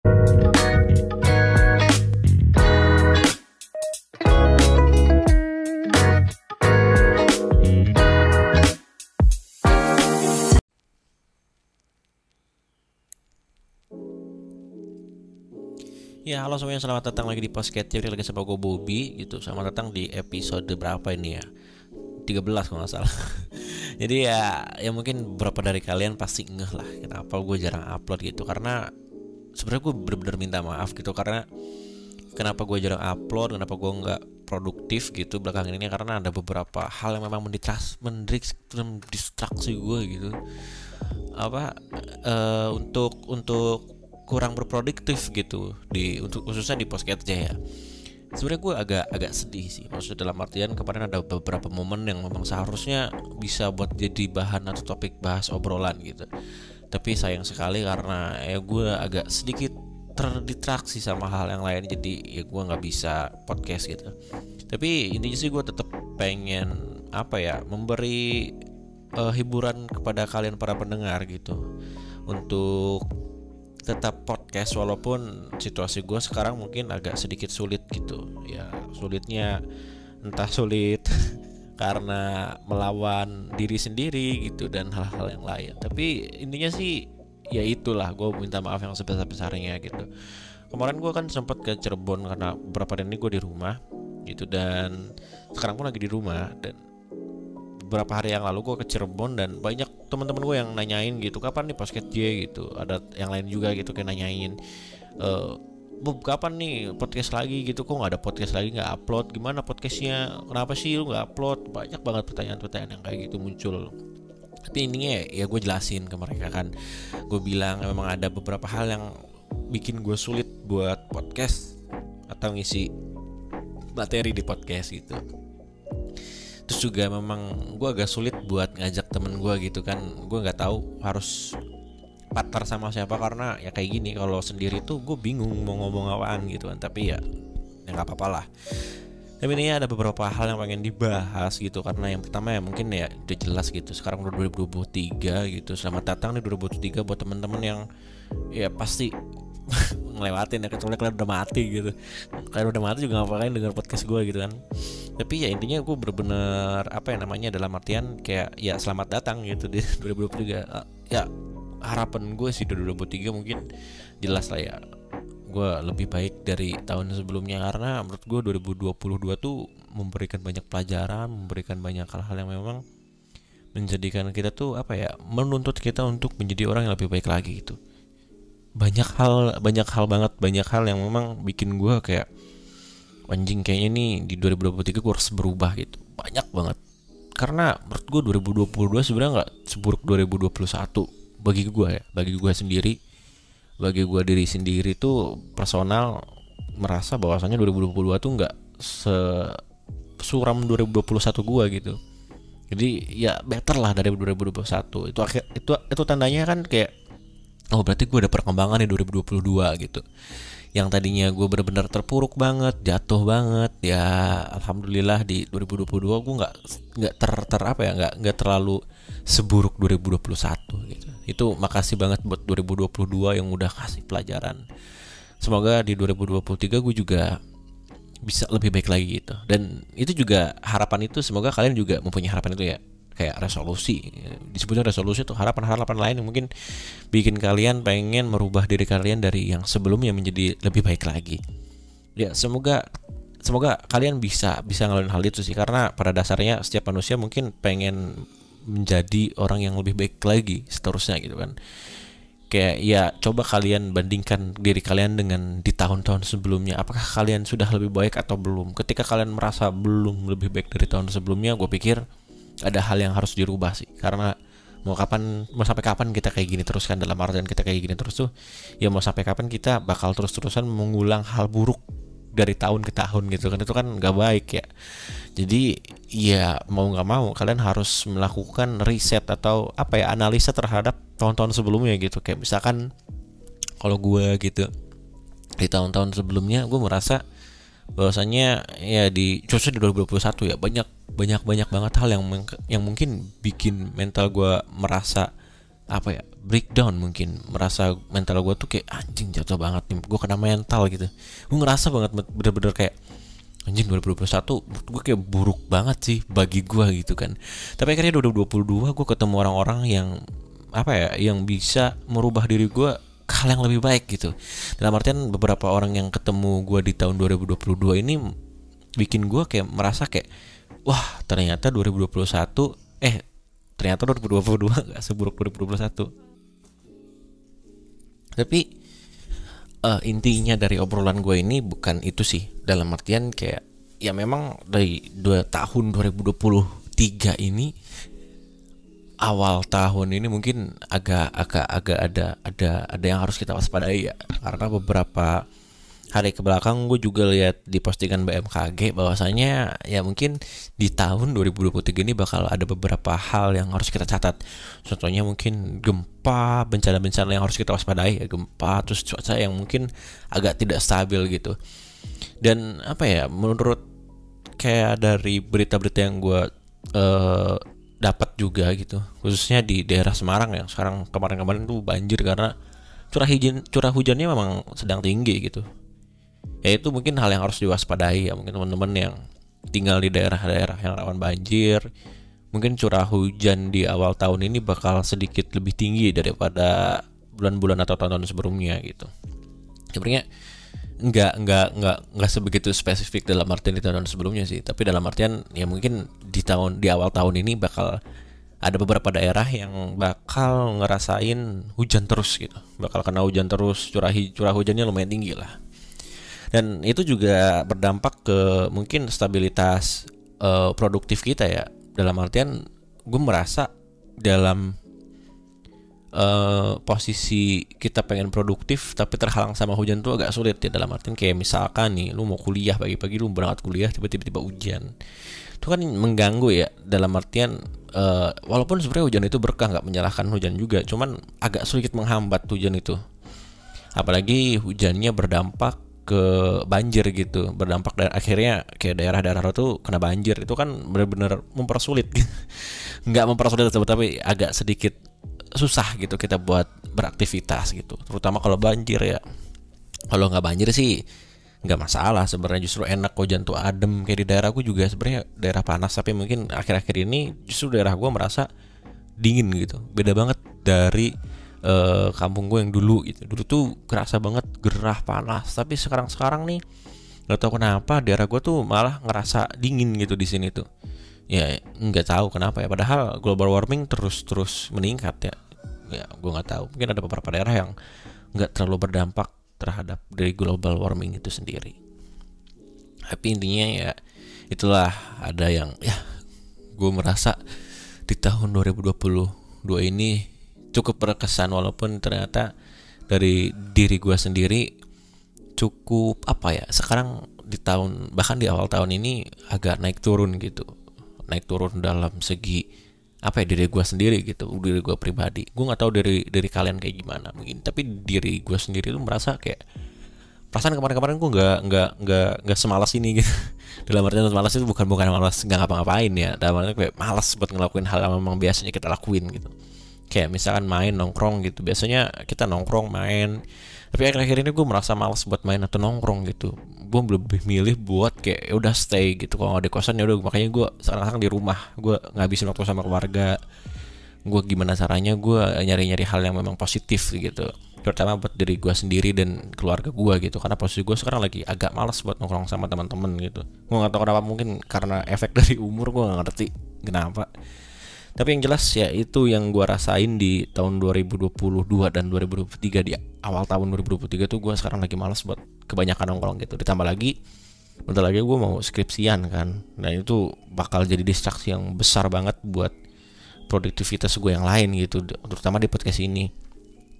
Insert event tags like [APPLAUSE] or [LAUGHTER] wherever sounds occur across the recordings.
Ya halo semuanya. Selamat datang lagi di Posket Jadi lagi sama gue Bobby gitu. Selamat datang di episode berapa ini ya? 13 kalau nggak salah. [LAUGHS] Jadi ya ya mungkin beberapa dari kalian pasti ngeh lah Kenapa gue jarang upload gitu. Karena sebenarnya gue bener-bener minta maaf gitu Karena kenapa gue jarang upload Kenapa gue nggak produktif gitu belakangan ini Karena ada beberapa hal yang memang mendistras, mendistraksi gue gitu. Apa uh, Untuk untuk kurang berproduktif gitu di untuk khususnya di posket ya. Sebenarnya gue agak agak sedih sih maksudnya dalam artian kemarin ada beberapa momen yang memang seharusnya bisa buat jadi bahan atau topik bahas obrolan gitu tapi sayang sekali karena ya gue agak sedikit terdistraksi sama hal yang lain jadi ya gue nggak bisa podcast gitu. Tapi intinya sih gue tetap pengen apa ya memberi uh, hiburan kepada kalian para pendengar gitu. Untuk tetap podcast walaupun situasi gue sekarang mungkin agak sedikit sulit gitu. Ya sulitnya entah sulit [LAUGHS] karena melawan diri sendiri gitu dan hal-hal yang lain. Tapi intinya sih ya itulah gue minta maaf yang sebesar besarnya gitu. Kemarin gue kan sempat ke Cirebon karena beberapa hari ini gue di rumah gitu dan sekarang pun lagi di rumah dan beberapa hari yang lalu gue ke Cirebon dan banyak teman-teman gue yang nanyain gitu kapan nih basket J? gitu. Ada yang lain juga gitu kayak nanyain e, Bob kapan nih podcast lagi gitu? Kok nggak ada podcast lagi? Nggak upload? Gimana podcastnya? Kenapa sih lu nggak upload? Banyak banget pertanyaan-pertanyaan yang kayak gitu muncul. Tapi intinya ya, ya gue jelasin ke mereka kan. Gue bilang memang ada beberapa hal yang bikin gue sulit buat podcast atau ngisi materi di podcast gitu. Terus juga memang gue agak sulit buat ngajak temen gue gitu kan. Gue nggak tahu harus partner sama siapa karena ya kayak gini kalau sendiri tuh gue bingung mau ngomong apaan gitu kan. Tapi ya ya nggak apa-apa lah. Tapi ini ada beberapa hal yang pengen dibahas gitu karena yang pertama ya mungkin ya udah jelas gitu. Sekarang udah 2023 gitu. Selamat datang nih 2023 buat temen-temen yang ya pasti [LAUGHS] ngelewatin ya kecuali kalian udah mati gitu. Kalian udah mati juga ngapain denger podcast gue gitu kan. Tapi ya intinya gue bener-bener apa ya namanya dalam artian kayak ya selamat datang gitu di [LAUGHS] 2023 ah, ya harapan gue sih di 2023 mungkin jelas lah ya. Gue lebih baik dari tahun sebelumnya karena menurut gue 2022 tuh memberikan banyak pelajaran memberikan banyak hal-hal yang memang menjadikan kita tuh apa ya menuntut kita untuk menjadi orang yang lebih baik lagi gitu. Banyak hal banyak hal banget banyak hal yang memang bikin gue kayak anjing kayaknya nih di 2023 gue harus berubah gitu. Banyak banget. Karena menurut gue 2022 sebenarnya nggak seburuk 2021 bagi gue ya bagi gue sendiri bagi gue diri sendiri tuh personal merasa bahwasannya 2022 tuh nggak se suram 2021 gue gitu. Jadi ya better lah dari 2021 itu akhir itu itu tandanya kan kayak oh berarti gue ada perkembangan di 2022 gitu. Yang tadinya gue bener-bener terpuruk banget jatuh banget ya alhamdulillah di 2022 gue nggak nggak ter, ter apa ya nggak nggak terlalu seburuk 2021 gitu itu makasih banget buat 2022 yang udah kasih pelajaran. Semoga di 2023 gue juga bisa lebih baik lagi gitu. Dan itu juga harapan itu semoga kalian juga mempunyai harapan itu ya. Kayak resolusi. Disebutnya resolusi itu harapan-harapan lain yang mungkin bikin kalian pengen merubah diri kalian dari yang sebelumnya menjadi lebih baik lagi. Ya semoga semoga kalian bisa bisa ngelakuin hal itu sih. Karena pada dasarnya setiap manusia mungkin pengen menjadi orang yang lebih baik lagi seterusnya gitu kan. Kayak ya coba kalian bandingkan diri kalian dengan di tahun-tahun sebelumnya. Apakah kalian sudah lebih baik atau belum? Ketika kalian merasa belum lebih baik dari tahun sebelumnya gue pikir ada hal yang harus dirubah sih. Karena mau kapan mau sampai kapan kita kayak gini terus kan? Dalam artian kita kayak gini terus tuh ya mau sampai kapan kita bakal terus-terusan mengulang hal buruk dari tahun ke tahun gitu kan. Itu kan nggak baik ya. Jadi ya mau nggak mau kalian harus melakukan riset atau apa ya analisa terhadap tahun-tahun sebelumnya gitu. Kayak misalkan kalau gue gitu di tahun-tahun sebelumnya gue merasa bahwasanya ya di khususnya di 2021 ya banyak banyak banyak banget hal yang yang mungkin bikin mental gue merasa apa ya breakdown mungkin. Merasa mental gue tuh kayak anjing jatuh banget nih. Gue kena mental gitu. Gue ngerasa banget bener-bener kayak anjing 2021 gue kayak buruk banget sih bagi gue gitu kan. Tapi akhirnya 2022 gue ketemu orang-orang yang apa ya yang bisa merubah diri gue ke hal yang lebih baik gitu. Dalam artian beberapa orang yang ketemu gue di tahun 2022 ini bikin gue kayak merasa kayak wah ternyata 2021 eh ternyata 2022 gak seburuk 2021 tapi uh, intinya dari obrolan gue ini bukan itu sih. Dalam artian kayak ya memang dari dua tahun 2023 ini awal tahun ini mungkin agak agak agak ada ada ada yang harus kita waspadai ya. Karena beberapa hari ke belakang gue juga lihat di postingan BMKG bahwasanya ya mungkin di tahun 2023 ini bakal ada beberapa hal yang harus kita catat. Contohnya mungkin gempa, bencana-bencana yang harus kita waspadai ya gempa, terus cuaca yang mungkin agak tidak stabil gitu. Dan apa ya menurut kayak dari berita-berita yang gue uh, dapat juga gitu, khususnya di daerah Semarang yang sekarang kemarin-kemarin tuh banjir karena curah hujan curah hujannya memang sedang tinggi gitu ya itu mungkin hal yang harus diwaspadai ya. Mungkin teman-teman yang tinggal di daerah-daerah yang rawan banjir mungkin curah hujan di awal tahun ini bakal sedikit lebih tinggi daripada bulan-bulan atau tahun-tahun sebelumnya gitu. Sebenarnya nggak nggak nggak nggak sebegitu spesifik dalam artian di tahun, tahun sebelumnya sih. Tapi dalam artian ya mungkin di tahun di awal tahun ini bakal ada beberapa daerah yang bakal ngerasain hujan terus gitu. Bakal kena hujan terus curah curah hujannya lumayan tinggi lah dan itu juga berdampak ke mungkin stabilitas uh, produktif kita ya. Dalam artian gue merasa dalam uh, posisi kita pengen produktif tapi terhalang sama hujan tuh agak sulit ya. Dalam artian kayak misalkan nih lu mau kuliah pagi-pagi lu berangkat kuliah tiba-tiba tiba hujan. Itu kan mengganggu ya. Dalam artian uh, walaupun sebenarnya hujan itu berkah nggak menyalahkan hujan juga cuman agak sulit menghambat hujan itu. Apalagi hujannya berdampak ke banjir gitu berdampak dan akhirnya kayak daerah-daerah itu kena banjir. Itu kan benar-benar mempersulit. [LAUGHS] Nggak mempersulit tapi agak sedikit susah gitu kita buat beraktivitas gitu. Terutama kalau banjir ya. Kalau nggak banjir sih nggak masalah sebenarnya. Justru enak hujan tuh adem kayak di daerahku juga sebenarnya. Daerah panas tapi mungkin akhir-akhir ini justru daerah gue merasa dingin gitu. Beda banget dari uh, kampung gue yang dulu gitu. Dulu tuh kerasa banget gerah panas. Tapi sekarang sekarang nih nggak tahu kenapa daerah gue tuh malah ngerasa dingin gitu di sini tuh. Ya nggak tahu kenapa ya. Padahal global warming terus terus meningkat ya. Ya gue nggak tahu. Mungkin ada beberapa daerah yang nggak terlalu berdampak terhadap dari global warming itu sendiri. Tapi intinya ya itulah ada yang ya gue merasa di tahun 2022 ini cukup berkesan walaupun ternyata dari diri gue sendiri cukup apa ya sekarang di tahun bahkan di awal tahun ini agak naik turun gitu. Naik turun dalam segi apa ya diri gue sendiri gitu diri gue pribadi. Gue nggak tahu dari dari kalian kayak gimana mungkin tapi diri gue sendiri tuh merasa kayak perasaan kemarin-kemarin gue nggak nggak nggak nggak semalas ini gitu. [LAUGHS] Dalam artian semalas itu bukan bukan malas nggak ngapa-ngapain ya. Dalam artian kayak malas buat ngelakuin hal yang memang biasanya kita lakuin gitu kayak misalkan main nongkrong gitu. Biasanya kita nongkrong main. Tapi akhir-akhir ini gue merasa malas buat main atau nongkrong gitu. Gue lebih milih buat kayak ya udah stay gitu kalau nggak kosan ya udah. Makanya gue sekarang di rumah gue ngabisin waktu sama keluarga. Gue gimana caranya gue nyari-nyari hal yang memang positif gitu. Terutama buat diri gue sendiri dan keluarga gue gitu. Karena posisi gue sekarang lagi agak malas buat nongkrong sama teman-teman gitu. Gue nggak tahu kenapa mungkin karena efek [LAUGHS] dari umur gue nggak ngerti kenapa tapi yang jelas ya itu yang gue rasain di tahun 2022 dan 2023 di awal tahun 2023 tuh gue sekarang lagi malas buat kebanyakan nongkrong gitu. Ditambah lagi bentar lagi gue mau skripsian kan. Dan itu bakal jadi distraksi yang besar banget buat produktivitas gue yang lain gitu terutama di podcast ini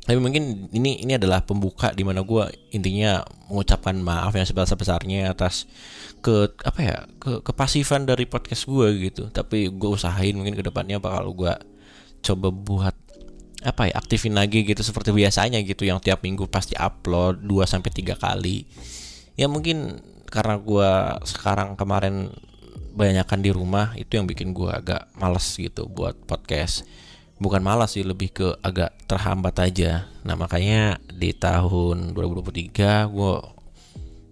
tapi mungkin ini ini adalah pembuka di mana gue intinya mengucapkan maaf yang sebesar besarnya atas ke apa ya ke kepasifan dari podcast gue gitu. Tapi gue usahain mungkin ke depannya bakal gue coba buat apa ya aktifin lagi gitu seperti biasanya gitu. Yang tiap minggu pasti upload 2 sampai tiga kali. Ya mungkin karena gue sekarang kemarin banyakkan di rumah itu yang bikin gue agak males gitu buat podcast bukan malas sih lebih ke agak terhambat aja. Nah makanya di tahun 2023 gue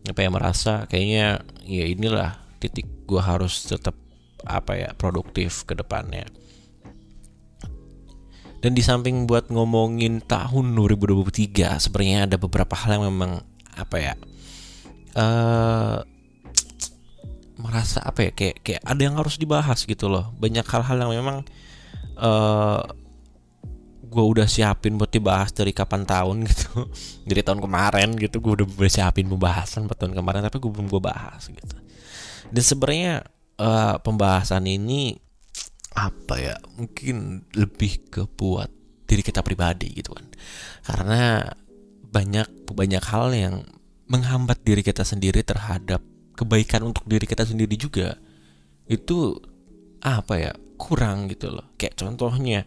apa ya merasa kayaknya ya inilah titik gue harus tetap apa ya produktif ke depannya. Dan di samping buat ngomongin tahun 2023 sebenarnya ada beberapa hal yang memang apa ya uh, merasa apa ya kayak kayak ada yang harus dibahas gitu loh. Banyak hal-hal yang memang uh, gue udah siapin buat dibahas dari kapan tahun gitu. [LAUGHS] Dari tahun kemarin gitu gue udah siapin pembahasan buat tahun kemarin tapi gue belum gue bahas gitu. Dan sebenarnya uh, pembahasan ini apa ya mungkin lebih ke buat diri kita pribadi gitu kan. Karena banyak banyak hal yang menghambat diri kita sendiri terhadap kebaikan untuk diri kita sendiri juga. Itu apa ya kurang gitu loh. Kayak contohnya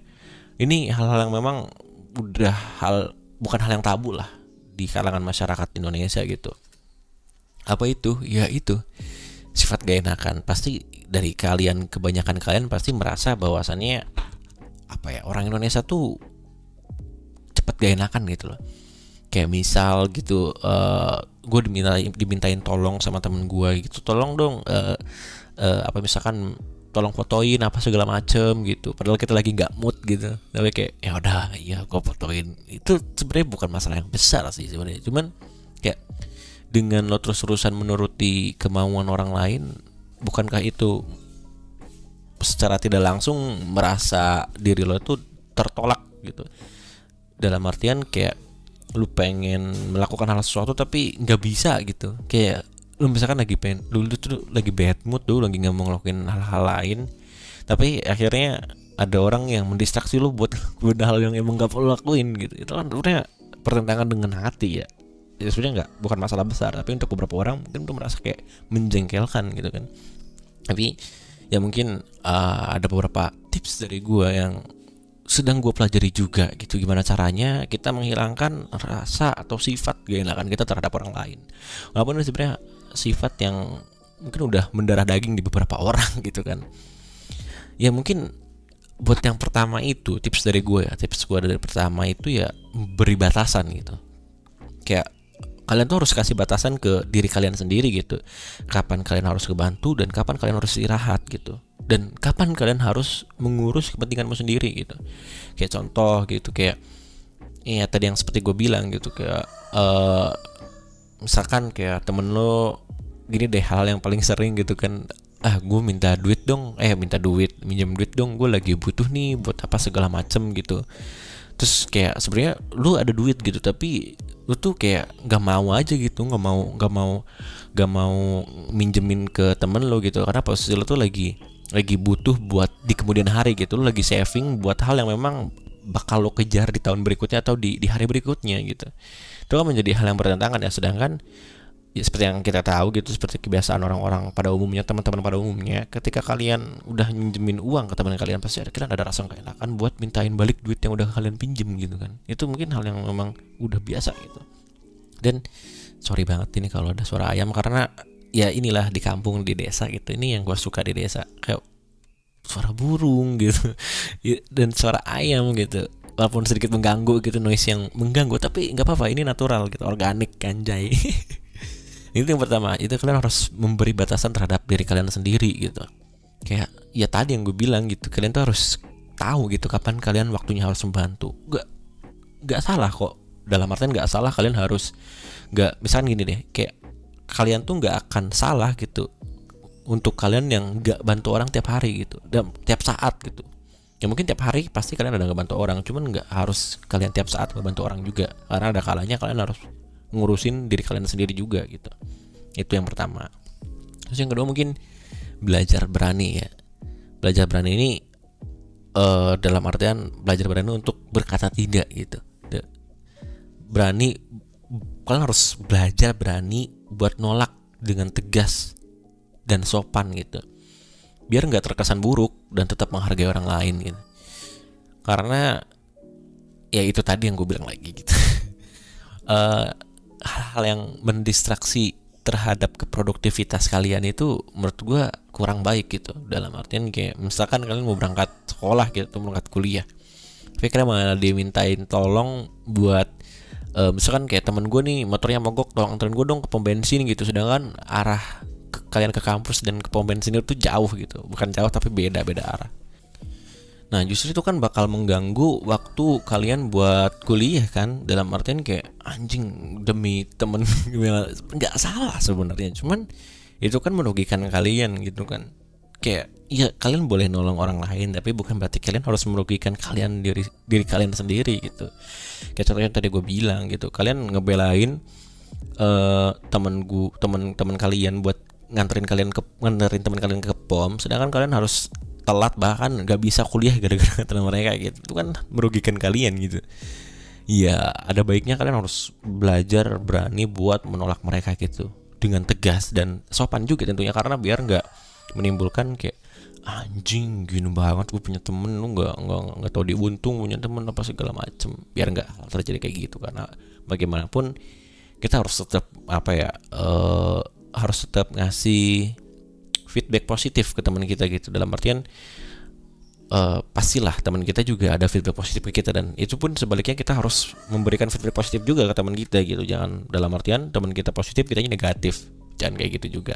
ini hal-hal yang memang udah hal bukan hal yang tabu lah di kalangan masyarakat Indonesia gitu. Apa itu? Ya itu. Sifat gak enakan. Pasti dari kalian kebanyakan kalian pasti merasa bahwasannya apa ya orang Indonesia tuh cepet gak enakan gitu loh. Kayak misal gitu uh, eh, gue dimintain dimintain tolong sama temen gue gitu. Tolong dong uh, uh, apa misalkan tolong fotoin apa segala macem gitu. Padahal kita lagi nggak mood gitu. Tapi kayak ya udah iya gue fotoin. Itu sebenarnya bukan masalah yang besar sih sebenarnya. Cuman kayak dengan lo terus terusan menuruti kemauan orang lain bukankah itu secara tidak langsung merasa diri lo itu tertolak gitu? Dalam artian kayak lu pengen melakukan hal sesuatu tapi nggak bisa gitu. Kayak lu misalkan lagi pengen lu, lu tuh lagi bad mood tuh lagi nggak mau ngelakuin hal-hal lain. Tapi akhirnya ada orang yang mendistraksi lu buat [LAUGHS] buat hal yang emang gak perlu lakuin gitu. Itu kan sebenarnya pertentangan dengan hati ya. Ya sebenarnya nggak bukan masalah besar. Tapi untuk beberapa orang mungkin tuh merasa kayak menjengkelkan gitu kan. Tapi ya mungkin uh, ada beberapa tips dari gue yang sedang gue pelajari juga gitu. Gimana caranya kita menghilangkan rasa atau sifat gak kita terhadap orang lain. Walaupun sebenarnya sifat yang mungkin udah mendarah daging di beberapa [LAUGHS] orang gitu kan. Ya mungkin buat yang pertama itu tips dari gue ya tips gue dari pertama itu ya beri batasan gitu. Kayak kalian tuh harus kasih batasan ke diri kalian sendiri gitu. Kapan kalian harus kebantu dan kapan kalian harus istirahat gitu. Dan kapan kalian harus mengurus kepentinganmu sendiri gitu. Kayak contoh gitu kayak ya tadi yang seperti gue bilang gitu kayak uh, misalkan kayak temen lo gini deh hal yang paling sering gitu kan ah gue minta duit dong. Eh minta duit minjem duit dong gue lagi butuh nih buat apa segala macem gitu. Terus kayak sebenarnya lu ada duit gitu tapi lu tuh kayak nggak mau aja gitu nggak mau nggak mau nggak mau minjemin ke temen lo gitu. Karena posisi lo tuh lagi lagi butuh buat di kemudian hari gitu lo lagi saving buat hal yang memang bakal lo kejar di tahun berikutnya atau di di hari berikutnya gitu. Itu kan menjadi hal yang bertentangan ya. Sedangkan ya seperti yang kita tahu gitu seperti kebiasaan orang-orang pada umumnya teman-teman pada umumnya ketika kalian udah minjemin uang ke teman kalian pasti ada kalian ada rasa enakan buat mintain balik duit yang udah kalian pinjem gitu kan. Itu mungkin hal yang memang udah biasa gitu. Dan sorry banget ini kalau ada suara ayam karena ya inilah di kampung di desa gitu. Ini yang gue suka di desa. Kayak suara burung gitu. Dan suara ayam gitu. Walaupun sedikit mengganggu gitu noise yang mengganggu tapi nggak apa-apa ini natural gitu organik kanjai [LAUGHS] itu yang pertama. Itu kalian harus memberi batasan terhadap diri kalian sendiri gitu. Kayak ya tadi yang gue bilang gitu kalian tuh harus tahu gitu kapan kalian waktunya harus membantu. Gak nggak salah kok. Dalam artian nggak salah kalian harus nggak misalkan gini deh kayak kalian tuh nggak akan salah gitu untuk kalian yang nggak bantu orang tiap hari gitu. Dan tiap saat gitu. Ya mungkin tiap hari pasti kalian ada bantu orang cuman nggak harus kalian tiap saat ngebantu orang juga. Karena ada kalanya kalian harus ngurusin diri kalian sendiri juga gitu. Itu yang pertama. Terus yang kedua mungkin belajar berani ya. Belajar berani ini uh, dalam artian belajar berani untuk berkata tidak gitu. Berani kalian harus belajar berani buat nolak dengan tegas dan sopan gitu. Biar nggak terkesan buruk dan tetap menghargai orang lain gitu. Karena ya itu tadi yang gue bilang lagi gitu. Uh, [LAUGHS] hal-hal yang mendistraksi terhadap keproduktivitas kalian itu menurut gue kurang baik gitu. Dalam artian kayak misalkan kalian mau berangkat sekolah gitu berangkat kuliah. Tapi kalian malah dimintain tolong buat uh, misalkan kayak temen gue nih motornya mogok tolong anterin gue dong ke pom bensin gitu. Sedangkan arah kalian ke kampus dan ke pom bensin itu jauh gitu. Bukan jauh tapi beda beda arah. Nah justru itu kan bakal mengganggu waktu kalian buat kuliah kan. Dalam artian kayak anjing demi temen [LAUGHS] nggak salah sebenarnya. Cuman itu kan merugikan kalian gitu kan. Kayak ya kalian boleh nolong orang lain Tapi bukan berarti kalian harus merugikan kalian diri, diri kalian sendiri gitu. Kayak contohnya tadi gue bilang gitu. Kalian ngebelain uh, temen gue temen temen kalian buat nganterin kalian ke nganterin teman kalian ke pom sedangkan kalian harus telat bahkan nggak bisa kuliah gara-gara [LAUGHS] teman mereka gitu. Itu kan merugikan kalian gitu. Ya ada baiknya kalian harus belajar berani buat menolak mereka gitu. Dengan tegas dan sopan juga tentunya karena biar nggak menimbulkan kayak anjing gini banget gue punya temen lu nggak nggak nggak tau diuntung punya temen apa segala macem. Biar nggak terjadi kayak gitu karena bagaimanapun kita harus tetap apa ya uh, harus tetap ngasih feedback positif ke teman kita gitu. Dalam artian uh, pastilah teman kita juga ada feedback positif ke kita dan itu pun sebaliknya kita harus memberikan feedback positif juga ke teman kita gitu. Jangan dalam artian teman kita positif kita negatif. Jangan kayak gitu juga.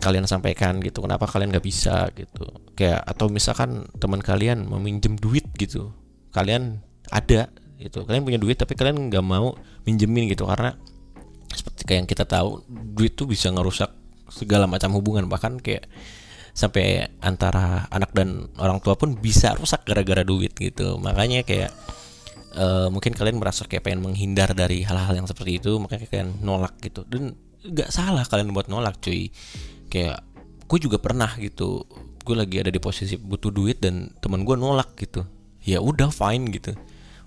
Kalian sampaikan gitu kenapa kalian nggak bisa gitu. Kayak atau misalkan teman kalian meminjam duit gitu. Kalian ada gitu. Kalian punya duit tapi kalian nggak mau minjemin gitu. Karena seperti yang kita tahu duit tuh bisa ngerusak segala macam hubungan. Bahkan kayak sampai antara anak dan orang tua pun bisa rusak gara-gara duit gitu. Makanya kayak uh, mungkin kalian merasa kayak pengen menghindar dari hal-hal yang seperti itu makanya kalian nolak gitu. Dan nggak salah kalian buat nolak cuy. Kayak gue juga pernah gitu gue lagi ada di posisi butuh duit dan teman gue nolak gitu. Ya udah fine gitu.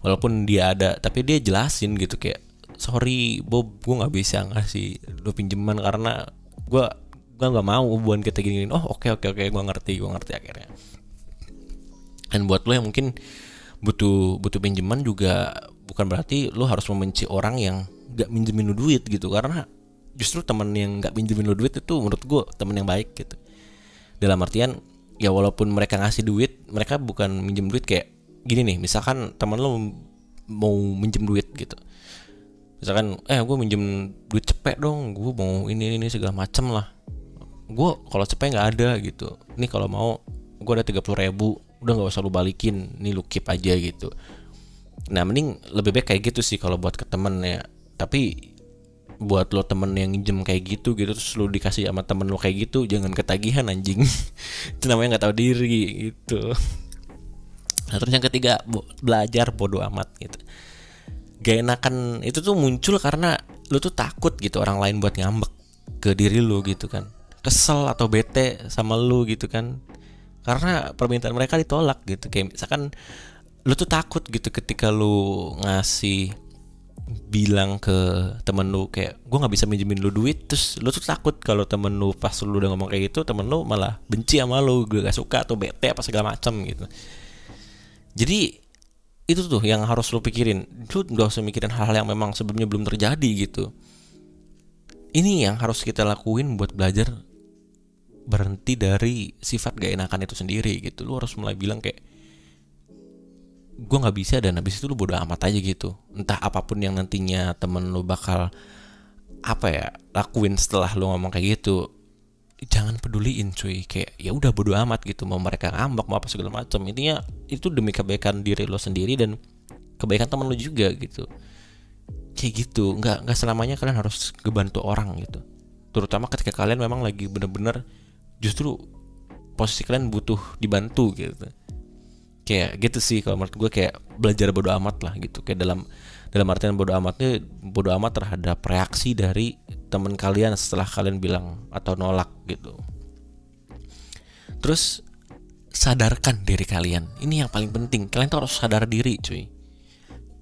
Walaupun dia ada tapi dia jelasin gitu kayak sorry Bob gue nggak bisa ngasih lo pinjaman karena gue gue nggak mau hubungan kita gini, gini. Oh oke okay, oke okay, oke okay, gue ngerti gue ngerti akhirnya. Dan buat lo yang mungkin butuh butuh pinjaman juga bukan berarti lo harus membenci orang yang gak minjemin lo duit gitu. Karena justru teman yang gak minjemin lo duit itu menurut gue teman yang baik gitu. Dalam artian ya walaupun mereka ngasih duit mereka bukan minjem duit kayak gini nih. Misalkan teman lo mau minjem duit gitu misalkan eh gue minjem duit cepet dong gue mau ini ini segala macem lah. Gue kalau cepet nggak ada gitu. Ini kalau mau gue ada tiga puluh ribu udah nggak usah lu balikin ini lu keep aja gitu. Nah mending lebih baik kayak gitu sih kalau buat ke temen ya. Tapi buat lo temen yang minjem kayak gitu gitu terus lu dikasih sama temen lo kayak gitu jangan ketagihan anjing. [LAUGHS] Itu namanya nggak tahu diri gitu. Nah, terus yang ketiga belajar bodoh amat gitu gak enakan itu tuh muncul karena lu tuh takut gitu orang lain buat ngambek ke diri lu gitu kan. Kesel atau bete sama lu gitu kan. Karena permintaan mereka ditolak gitu. Kayak misalkan lu tuh takut gitu ketika lu ngasih bilang ke temen lu kayak gue nggak bisa minjemin lu duit. Terus lu tuh takut kalau temen lu pas lu udah ngomong kayak gitu temen lu malah benci sama lu gue gak suka atau bete apa segala macam gitu. Jadi itu tuh yang harus lo pikirin. Lu gak usah mikirin hal-hal yang memang sebelumnya belum terjadi gitu. Ini yang harus kita lakuin buat belajar berhenti dari sifat gak enakan itu sendiri gitu. Lu harus mulai bilang kayak gue nggak bisa dan habis itu lu bodo amat aja gitu. Entah apa pun yang nantinya temen lu bakal apa ya lakuin setelah lu ngomong kayak gitu jangan peduliin cuy. Kayak ya udah bodo amat gitu. Mau mereka ngambek mau apa segala macam intinya itu demi kebaikan diri lo sendiri dan kebaikan teman lo juga gitu. Kayak gitu. Nggak nggak selamanya kalian harus ngebantu orang gitu. Terutama ketika kalian memang lagi bener-bener justru posisi kalian butuh dibantu gitu. Kayak gitu sih kalau menurut gue kayak belajar bodo amat lah gitu. Kayak dalam dalam artian bodo amatnya bodo amat terhadap reaksi dari teman kalian setelah kalian bilang atau nolak gitu. Terus sadarkan diri kalian. Ini yang paling penting. Kalian tuh harus sadar diri cuy.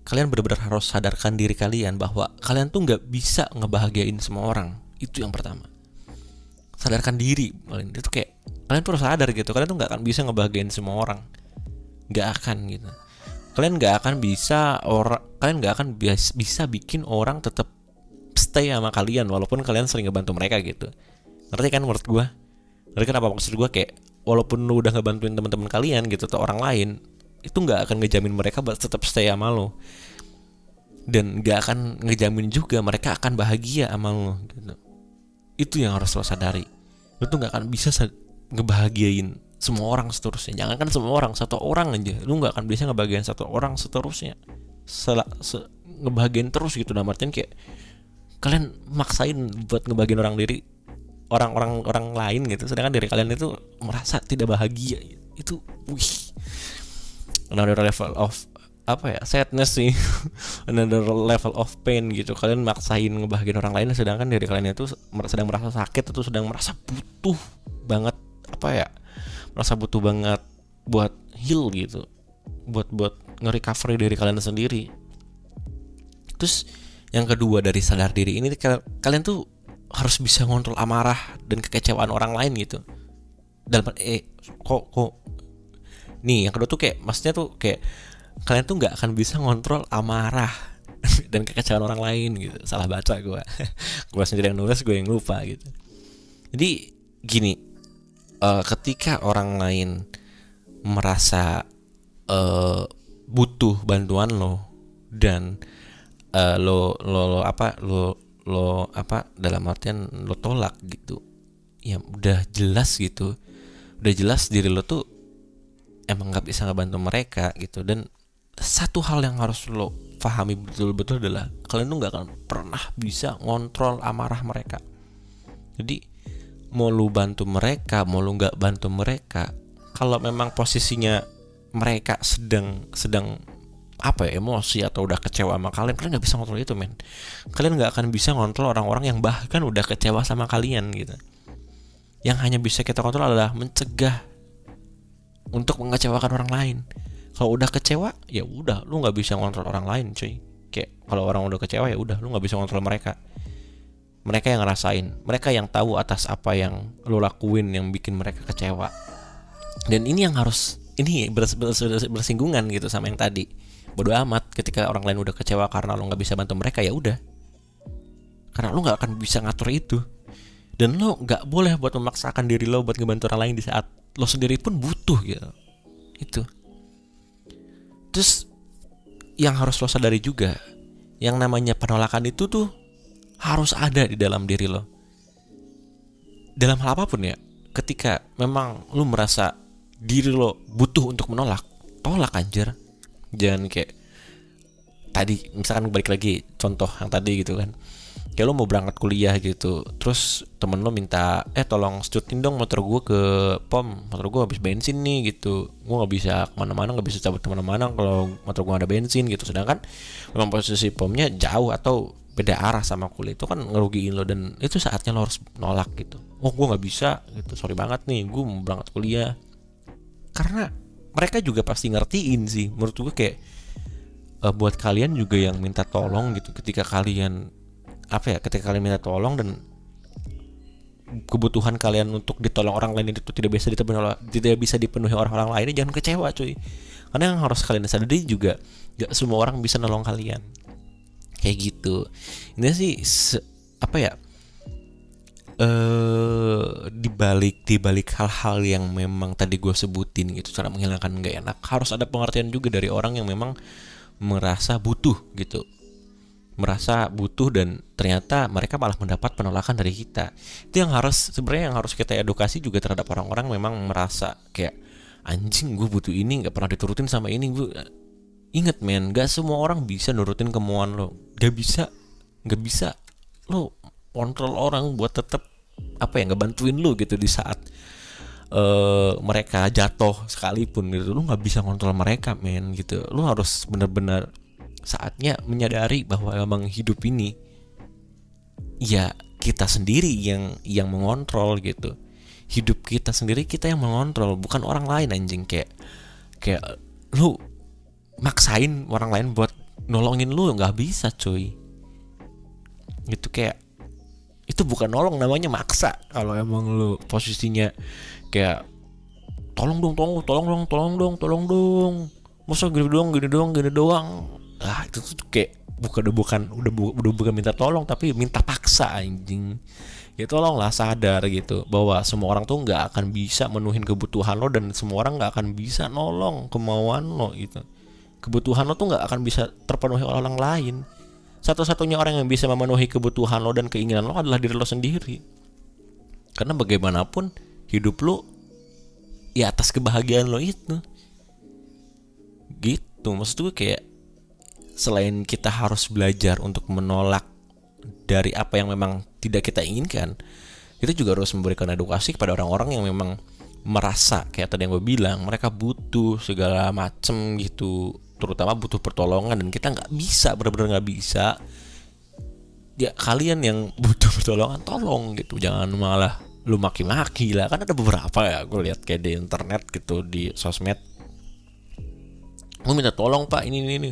Kalian benar-benar harus sadarkan diri kalian bahwa kalian tuh nggak bisa ngebahagiain semua orang. Itu yang pertama. Sadarkan diri. Kalian itu kayak kalian tuh harus sadar gitu. Kalian tuh nggak akan bisa ngebahagiain semua orang. Nggak akan gitu. Kalian nggak akan bisa orang kalian nggak akan bisa bikin orang tetap stay sama kalian walaupun kalian sering ngebantu mereka gitu. Ngerti kan menurut gue ngerti kan apa maksud gue kayak walaupun lu udah ngebantuin teman-teman kalian gitu atau orang lain itu nggak akan ngejamin mereka tetap stay sama lo dan nggak akan ngejamin juga mereka akan bahagia sama lo gitu. itu yang harus lo sadari. Lo tuh nggak akan bisa ngebahagiain semua orang seterusnya. Jangan kan semua orang satu orang aja. Lu nggak akan bisa ngebahagiain satu orang seterusnya. Sel se ngebahagiain terus gitu. Nah artian kayak kalian maksain buat ngebahagiain orang diri orang-orang orang lain gitu. Sedangkan diri kalian itu merasa tidak bahagia. Itu wih. Another level of apa ya sadness sih. [LAUGHS] Another level of pain gitu. Kalian maksain ngebahagiain orang lain sedangkan diri kalian itu sedang merasa sakit atau sedang merasa butuh banget apa ya merasa butuh banget buat heal gitu. Buat buat nge-recovery dari kalian sendiri. Terus yang kedua dari sadar diri ini kalian tuh harus bisa ngontrol amarah dan kekecewaan orang lain gitu. Dalam eh kok kok nih yang kedua tuh kayak maksudnya tuh kayak kalian tuh nggak akan bisa ngontrol amarah [LAUGHS] dan kekecewaan orang lain gitu. Salah baca gue [LAUGHS] gue sendiri yang nulis gue yang lupa gitu. Jadi gini uh, ketika orang lain merasa uh, butuh bantuan lo dan uh, lo, lo lo apa lo lo apa dalam artian lo tolak gitu. Ya udah jelas gitu. Udah jelas diri lo tuh emang nggak bisa ngebantu mereka gitu. Dan satu hal yang harus lo pahami betul-betul adalah kalian tuh nggak akan pernah bisa ngontrol amarah mereka. Jadi mau lu bantu mereka mau lu nggak bantu mereka kalau memang posisinya mereka sedang sedang apa ya emosi atau udah kecewa sama kalian kalian nggak bisa ngontrol itu men. Kalian nggak akan bisa ngontrol orang-orang yang bahkan udah kecewa sama kalian gitu. Yang hanya bisa kita kontrol adalah mencegah untuk mengecewakan orang lain. Kalau udah kecewa ya udah lu nggak bisa ngontrol orang lain cuy. Kayak kalau orang udah kecewa ya udah lu nggak bisa ngontrol mereka. Mereka yang ngerasain mereka yang tahu atas apa yang lu lakuin yang bikin mereka kecewa. Dan ini yang harus ini bersinggungan gitu sama yang tadi bodoh amat ketika orang lain udah kecewa karena lo nggak bisa bantu mereka ya udah. Karena lo nggak akan bisa ngatur itu. Dan lo nggak boleh buat memaksakan diri lo buat ngebantu orang lain di saat lo sendiri pun butuh gitu itu. Terus yang harus lo sadari juga yang namanya penolakan itu tuh harus ada di dalam diri lo. Dalam hal apa pun ya. Ketika memang lo merasa diri lo butuh untuk menolak tolak anjir jangan kayak tadi misalkan balik lagi contoh yang tadi gitu kan. Kayak lo mau berangkat kuliah gitu terus temen lo minta eh tolong setutin dong motor gue ke pom motor gue habis bensin nih gitu. Gue nggak bisa ke mana-mana nggak bisa cabut ke mana-mana kalau motor gue ada bensin gitu. Sedangkan memang posisi pomnya jauh atau beda arah sama kuliah itu kan ngerugiin lo dan itu saatnya lo harus nolak gitu. Oh gue nggak bisa gitu. Sorry banget nih gue mau berangkat kuliah. Karena mereka juga pasti ngertiin sih. Menurut gue kayak uh, buat kalian juga yang minta tolong gitu ketika kalian apa ya ketika kalian minta tolong dan kebutuhan kalian untuk ditolong orang lain itu tidak bisa dipenuhi tidak bisa dipenuhi orang-orang lain jangan kecewa cuy. Karena yang harus kalian sadari juga gak semua orang bisa nolong kalian. Kayak gitu. Ini sih apa ya eh dibalik dibalik hal-hal yang memang tadi gue sebutin gitu cara menghilangkan nggak enak. Harus ada pengertian juga dari orang yang memang merasa butuh gitu. Merasa butuh dan ternyata mereka malah mendapat penolakan dari kita. Itu yang harus sebenarnya yang harus kita edukasi juga terhadap orang-orang memang merasa kayak anjing gue butuh ini nggak pernah diturutin sama ini gue inget men gak semua orang bisa nurutin kemauan lo. Gak bisa gak bisa lo kontrol orang buat tetap apa ya ngebantuin lu gitu di saat uh, mereka jatuh sekalipun gitu. Lu nggak bisa kontrol mereka men gitu. Lu harus bener-bener saatnya menyadari bahwa emang hidup ini ya kita sendiri yang yang mengontrol gitu. Hidup kita sendiri kita yang mengontrol bukan orang lain anjing. Kayak kayak lu maksain orang lain buat nolongin lu nggak bisa cuy. Gitu kayak itu bukan nolong namanya maksa. Kalau emang lu posisinya kayak tolong dong tolong tolong dong tolong dong tolong dong. Masa gini doang gini doang gini doang. Ah itu tuh kayak bukan udah bukan udah bu, udah bukan minta tolong tapi minta paksa anjing. Ya tolonglah sadar gitu bahwa semua orang tuh nggak akan bisa menuhin kebutuhan lo dan semua orang nggak akan bisa nolong kemauan lo gitu. Kebutuhan lo tuh nggak akan bisa terpenuhi oleh orang lain satu-satunya orang yang bisa memenuhi kebutuhan lo dan keinginan lo adalah diri lo sendiri. Karena bagaimanapun hidup lo ya atas kebahagiaan lo itu. Gitu. Maksud gue kayak selain kita harus belajar untuk menolak dari apa yang memang tidak kita inginkan kita juga harus memberikan edukasi kepada orang-orang yang memang merasa kayak tadi yang gue bilang mereka butuh segala macem gitu terutama butuh pertolongan dan kita nggak bisa benar-benar nggak bisa. Ya kalian yang [LAUGHS] butuh pertolongan tolong gitu. Jangan malah lu maki-maki lah. Kan ada beberapa ya gue lihat kayak di internet gitu di sosmed. Gue minta tolong pak ini ini, ini.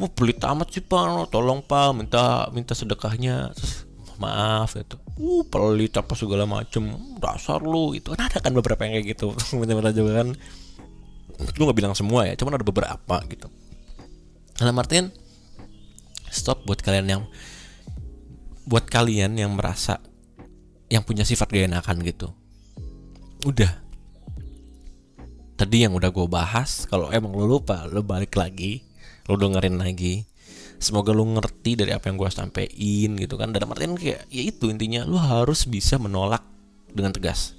mau beli tamat sih pak. Tolong pak minta minta sedekahnya. Terus, maaf itu uh pelit apa segala macem. Dasar lu itu kan ada kan beberapa yang kayak gitu. [LAUGHS] Minta-minta juga kan lu nggak bilang semua ya cuman ada beberapa gitu. Dalam artian stop buat kalian yang buat kalian yang merasa yang punya sifat gak enakan gitu. Udah. Tadi yang udah gue bahas kalau emang lo lupa lo balik lagi lo dengerin lagi. Semoga lo ngerti dari apa yang gue sampein gitu kan. Dalam artian kayak ya itu intinya lo harus bisa menolak dengan tegas.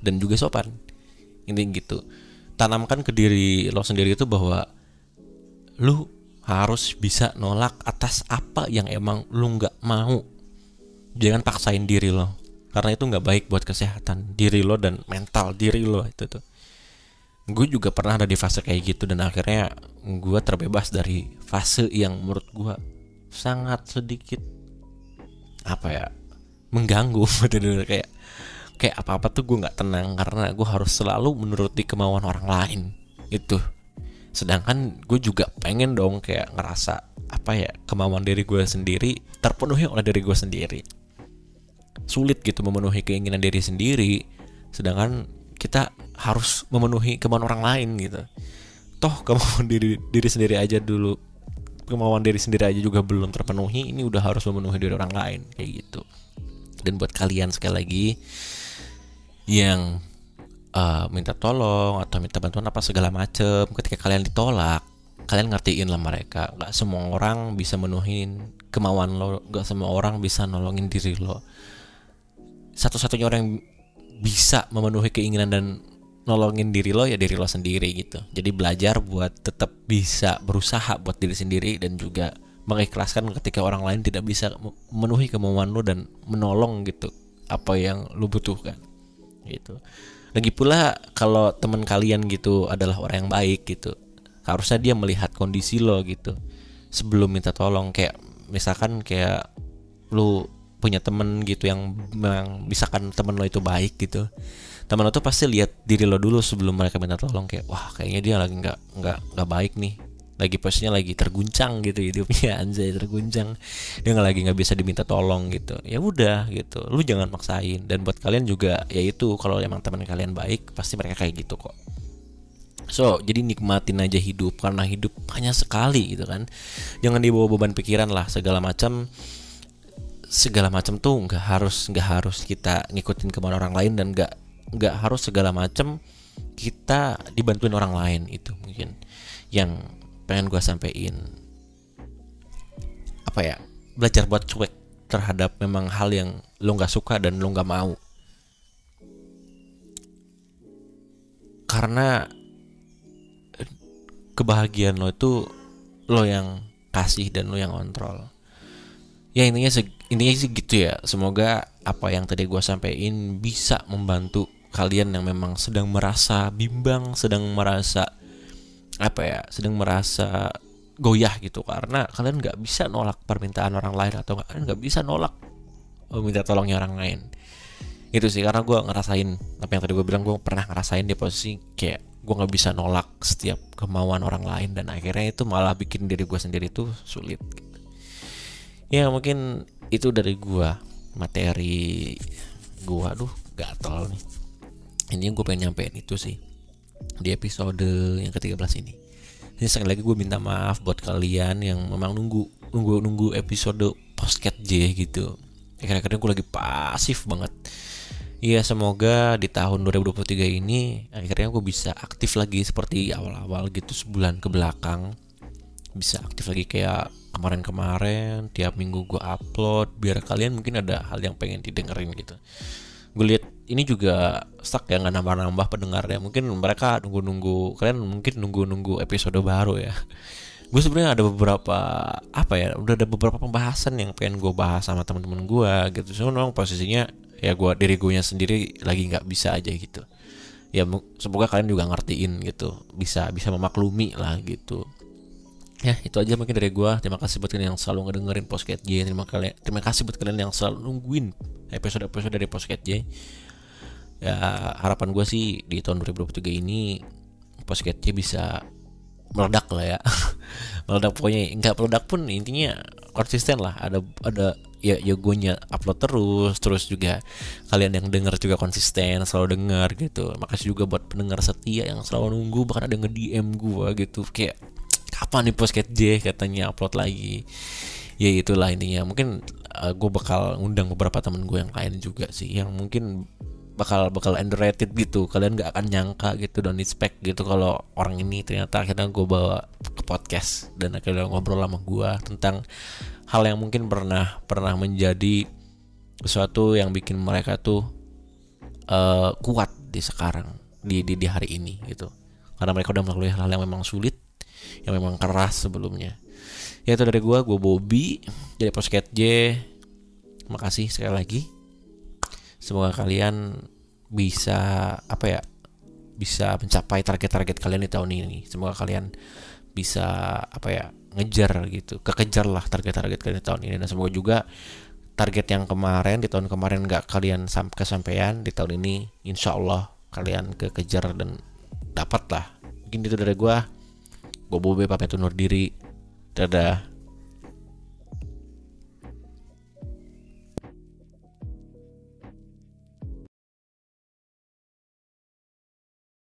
Dan juga sopan. Intinya gitu tanamkan ke diri lo sendiri itu bahwa lo harus bisa nolak atas apa yang emang lo nggak mau. Jangan paksain diri lo karena itu nggak baik buat kesehatan diri lo dan mental diri lo itu tuh. Gue juga pernah ada di fase kayak gitu dan akhirnya gue terbebas dari fase yang menurut gue sangat sedikit apa ya mengganggu. [LAUGHS] Kayak kayak apa apa tuh gue nggak tenang karena gue harus selalu menuruti kemauan orang lain itu sedangkan gue juga pengen dong kayak ngerasa apa ya kemauan diri gue sendiri terpenuhi oleh diri gue sendiri. Sulit gitu memenuhi keinginan diri sendiri sedangkan kita harus memenuhi kemauan orang lain gitu. Toh [LAUGHS] kemauan diri diri sendiri aja dulu kemauan diri sendiri aja juga belum terpenuhi ini udah harus memenuhi diri orang lain kayak gitu. Dan buat kalian sekali lagi yang uh, minta tolong atau minta bantuan apa segala macem ketika kalian ditolak kalian ngertiin lah mereka. Nggak semua orang bisa menuhin kemauan lo nggak semua orang bisa nolongin diri lo. Satu-satunya orang yang bisa memenuhi keinginan dan nolongin diri lo ya diri lo sendiri gitu. Jadi belajar buat tetap bisa berusaha buat diri sendiri dan juga mengikhlaskan ketika orang lain tidak bisa memenuhi kemauan lo dan menolong gitu apa yang lo butuhkan gitu. Lagi pula kalau teman kalian gitu adalah orang yang baik gitu, harusnya dia melihat kondisi lo gitu sebelum minta tolong kayak misalkan kayak lu punya temen gitu yang memang misalkan temen lo itu baik gitu temen lo tuh pasti lihat diri lo dulu sebelum mereka minta tolong kayak wah kayaknya dia lagi nggak nggak nggak baik nih lagi posisinya lagi terguncang gitu hidupnya [LAUGHS] anjay terguncang. Dia nggak lagi nggak bisa diminta tolong gitu. Ya udah gitu. Lu jangan maksain. Dan buat kalian juga ya itu kalau emang teman kalian baik pasti mereka kayak gitu kok. So, jadi nikmatin aja hidup karena hidup hanya sekali gitu kan. Jangan dibawa beban pikiran lah segala macam. Segala macam tuh nggak harus nggak harus kita ngikutin kemauan orang lain dan nggak nggak harus segala macam kita dibantuin orang lain itu mungkin. Yang pengen gue sampein. Apa ya? Belajar buat cuek terhadap memang hal yang lo nggak suka dan lo nggak mau. Karena kebahagiaan lo itu lo yang kasih dan lo yang kontrol. Ya intinya intinya sih gitu ya. Semoga apa yang tadi gue sampaikan bisa membantu kalian yang memang sedang merasa bimbang sedang merasa apa ya sedang merasa goyah gitu. Karena kalian nggak bisa nolak permintaan orang lain atau kalian nggak bisa nolak minta tolongnya orang lain. Itu sih karena gue ngerasain apa yang tadi gue bilang gue pernah ngerasain di posisi kayak gue nggak bisa nolak setiap kemauan orang lain. Dan akhirnya itu malah bikin diri gue sendiri tuh sulit. Ya mungkin itu dari gua materi gua. Aduh gatel nih. Ini gue pengen nyampein itu sih di episode yang ke-13 ini. Ini sekali lagi gue minta maaf buat kalian yang memang nunggu nunggu nunggu episode postcat J gitu. Akhir-akhir gue lagi pasif banget. Iya semoga di tahun 2023 ini akhirnya gue bisa aktif lagi seperti awal-awal gitu sebulan ke belakang. Bisa aktif lagi kayak kemarin-kemarin tiap minggu gue upload biar kalian mungkin ada hal yang pengen didengerin gitu. Gue lihat ini juga stuck ya nggak nambah-nambah pendengarnya. Mungkin mereka nunggu-nunggu kalian mungkin nunggu-nunggu episode baru ya. [LAUGHS] Gue sebenarnya ada beberapa apa ya udah ada beberapa pembahasan yang pengen gue bahas sama teman-teman gue gitu. So memang posisinya ya gue diri gue sendiri lagi nggak bisa aja gitu. Ya semoga kalian juga ngertiin gitu. Bisa bisa memaklumi lah gitu. Ya itu aja mungkin dari gue terima kasih buat kalian yang selalu ngedengerin podcast J. Terima kalian terima kasih buat kalian yang selalu nungguin episode episode dari podcast J ya harapan gue sih di tahun 2023 ini J bisa meledak lah ya. [LAUGHS] Meledak pokoknya nggak meledak pun intinya konsisten lah. Ada ada ya ya gue upload terus terus juga kalian yang denger juga konsisten selalu denger gitu. Makasih juga buat pendengar setia yang selalu nunggu bahkan ada nge DM gue gitu. Kayak kapan nih podcast J? katanya upload lagi. Ya itulah intinya. Mungkin uh, gue bakal undang beberapa temen gue yang lain juga sih yang mungkin bakal bakal underrated gitu. Kalian gak akan nyangka gitu dan expect gitu kalau orang ini ternyata akhirnya gue bawa ke podcast. Dan akhirnya ngobrol sama gue tentang hal yang mungkin pernah pernah menjadi sesuatu yang bikin mereka tuh uh, kuat di sekarang di, di di hari ini gitu. Karena mereka udah melalui hal-hal yang memang sulit yang memang keras sebelumnya. Ya itu dari gue gue Bobby dari Posket J. Makasih sekali lagi semoga kalian bisa apa ya bisa mencapai target-target kalian di tahun ini. Semoga kalian bisa apa ya ngejar gitu kekejar lah target-target kalian di tahun ini. Dan semoga juga target yang kemarin di tahun kemarin nggak kalian kesampaian di tahun ini insya Allah kalian kekejar dan dapat lah mungkin itu dari gue gue bobe pamit undur diri. Dadah